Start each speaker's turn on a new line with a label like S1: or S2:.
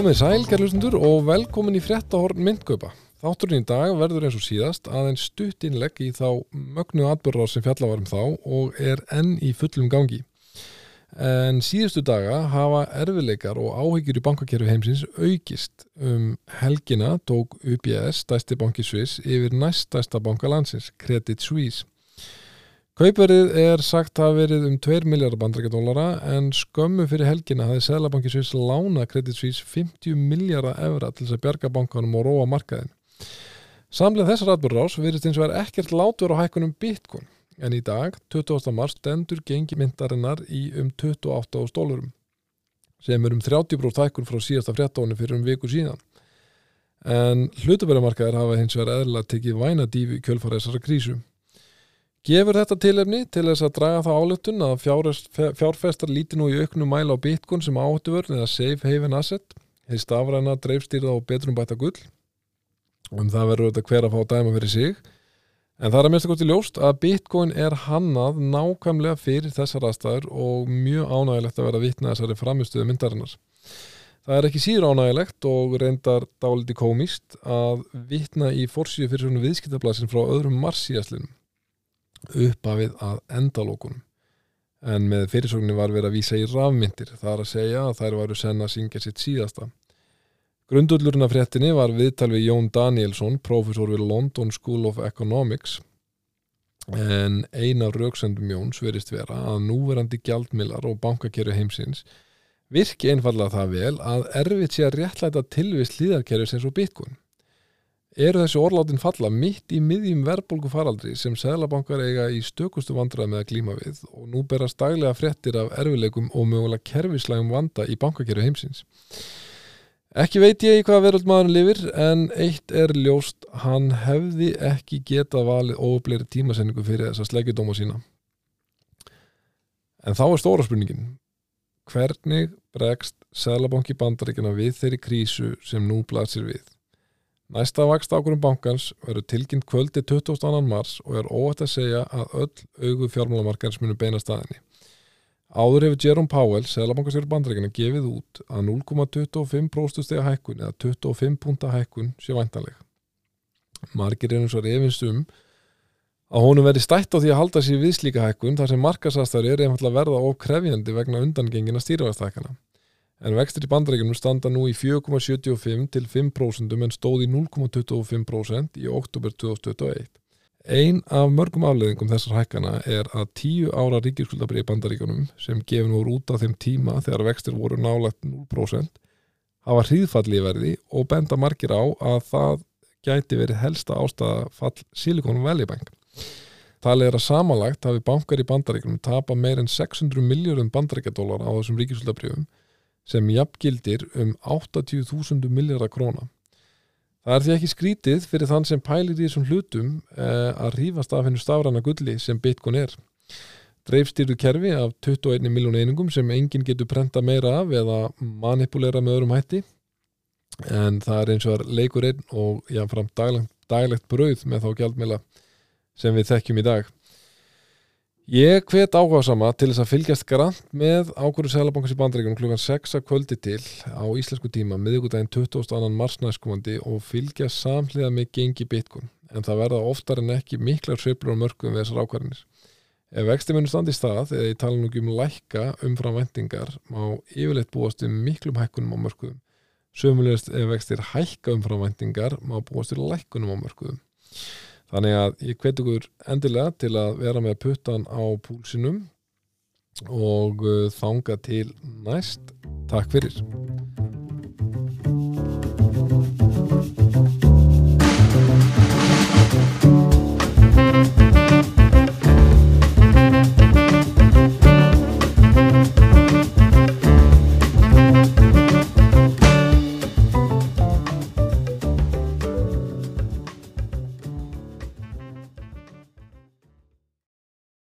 S1: Komið sæl, kærlustundur, og velkomin í fréttahorn myndgöpa. Þátturinn í dag verður eins og síðast aðeins stutt innlegg í þá mögnu atbyrrar sem fjallavarum þá og er enn í fullum gangi. En síðustu daga hafa erfileikar og áhyggjur í bankakerfi heimsins aukist. Um helgina tók UBS, stæsti banki Sviss, yfir næst stæsta banka landsins, Credit Suisse. Kaupverið er sagt að verið um 2 miljardar bandrækjadólara en skömmu fyrir helgina hafði Sælabanki Sviss lána Credit Suisse 50 miljardar evra til þess að bjarga bankanum og róa markaðin. Samlega þessar atbyrðrás verist eins og er ekkert látur á hækkunum Bitcoin en í dag, 20. mars, stendur gengi myndarinnar í um 28 dólarum sem er um 30% hækkun frá síðasta fréttáni fyrir um viku síðan. En hlutabærumarkaðir hafa hins vegar eðlilega tekið væna dífi kjölfara þessara krísu. Gefur þetta tilefni til þess að draga það álöftun að fjárfestar líti nú í auknum mæla á Bitcoin sem áhættuvörn eða safe haven asset, heið stafræna, dreifstýrða og betrum bæta gull. Um það verður þetta hver að fá dæma fyrir sig. En það er að mista gott í ljóst að Bitcoin er hannað nákvæmlega fyrir þessar aðstæður og mjög ánægilegt að vera vitna þessari framistuðu myndarinnar. Það er ekki síður ánægilegt og reyndar dáliti komist að vitna í fórsíu fyrir svona viðskiptablasin frá öðrum marsíaslinum upphafið að endalókunum en með fyrirsóknir var verið að vísa í rafmyndir það er að segja að þær varu senna að syngja sitt síðasta. Grundullurinn af fréttinni var viðtal við Jón Danielsson profesor við London School of Economics. En eina rauksendum Jóns verist vera að núverandi gjaldmilar og bankakerfi heimsins virki einfallega það vel að erfitt sé að réttlæta tilvist líðarkerfi sem svo Bitcoin eru þessi orlátin falla mitt í miðjum verðbólgu faraldri sem seglabankar eiga í stökustu vandrað með að glíma við og nú berast daglega frettir af erfileikum og mögulega kerfislægum vanda í bankakerfi heimsins. Ekki veit ég hvað veröld maðurinn lifir en eitt er ljóst hann hefði ekki geta valið óupleiri tímasendingu fyrir þessa sleggjudóma sína. En þá er stóra spurningin. Hvernig bregst seglabanki bandaríkina við þeirri krísu sem nú blasir við? Næsta vakst ákvörum bankans verður tilkynnt kvöldi 22. mars og er óætt að segja að öll augu fjármálamarkans munu beina staðinni. Áður hefur Jerome Powell, selabankastjóri bandreikina, gefið út að 0,25% stega hækkun eða 25 punta hækkun sé væntaleg. Margir er eins og reyfinst um að honum verði stætt á því að halda sér við slíka hækkun þar sem markasastari er einfallega verða ofkrefjandi vegna undangengina stýrvæðstækana en vextir í bandarækjunum standa nú í 4,75 til 5% en stóð í 0,25% í oktober 2021. Einn af mörgum afleðingum þessar hækkana er að 10 ára ríkiskuldabri í bandaríkunum sem gefin voru út af þeim tíma þegar vextir voru nálagt 0% hafa hríðfalli í verði og benda margir á að það gæti verið helsta ástæða fall Silicon Valley Bank. Talið er að samanlagt hafi bankar í bandaríkunum tapa meir en 600 miljórum bandaríkjadólar á þessum ríkiskuldabriðum sem jafngildir um 80.000 miljardar króna. Það er því ekki skrítið fyrir þann sem pælir í þessum hlutum eh, að rífast af hennu stafrana gulli sem Bitcoin er. Dreifstýrðu kerfi af 21 miljón einingum sem enginn getur prenta meira af eða manipulera með öðrum hætti en það er eins og er leikur einn og jáfnfram daglegt, daglegt brauð með þá gjaldmela sem við þekkjum í dag. Ég hvet áhuga sama til þess að fylgjast grann með ákvöru Sælabankars í bandreikunum klukkan 6 að kvöldi til á íslensku tíma miðugudaginn 22. mars næstkomandi og fylgjast samhliða með gengi bitkun en það verða oftar en ekki miklar sveiflur á mörgum við þessar ákvarðinir. Ef vexti munir standi í stað eða ég tala nú ekki um lækka umfram vendingar má yfirleitt búast um miklum hækkunum á mörgum. Sömulegast ef vextir hækka umfram vendingar má búast um lækkunum á mörgum. Þannig að ég hveti ykkur endilega til að vera með puttan á púlsinum og uh, þanga til næst. Takk fyrir.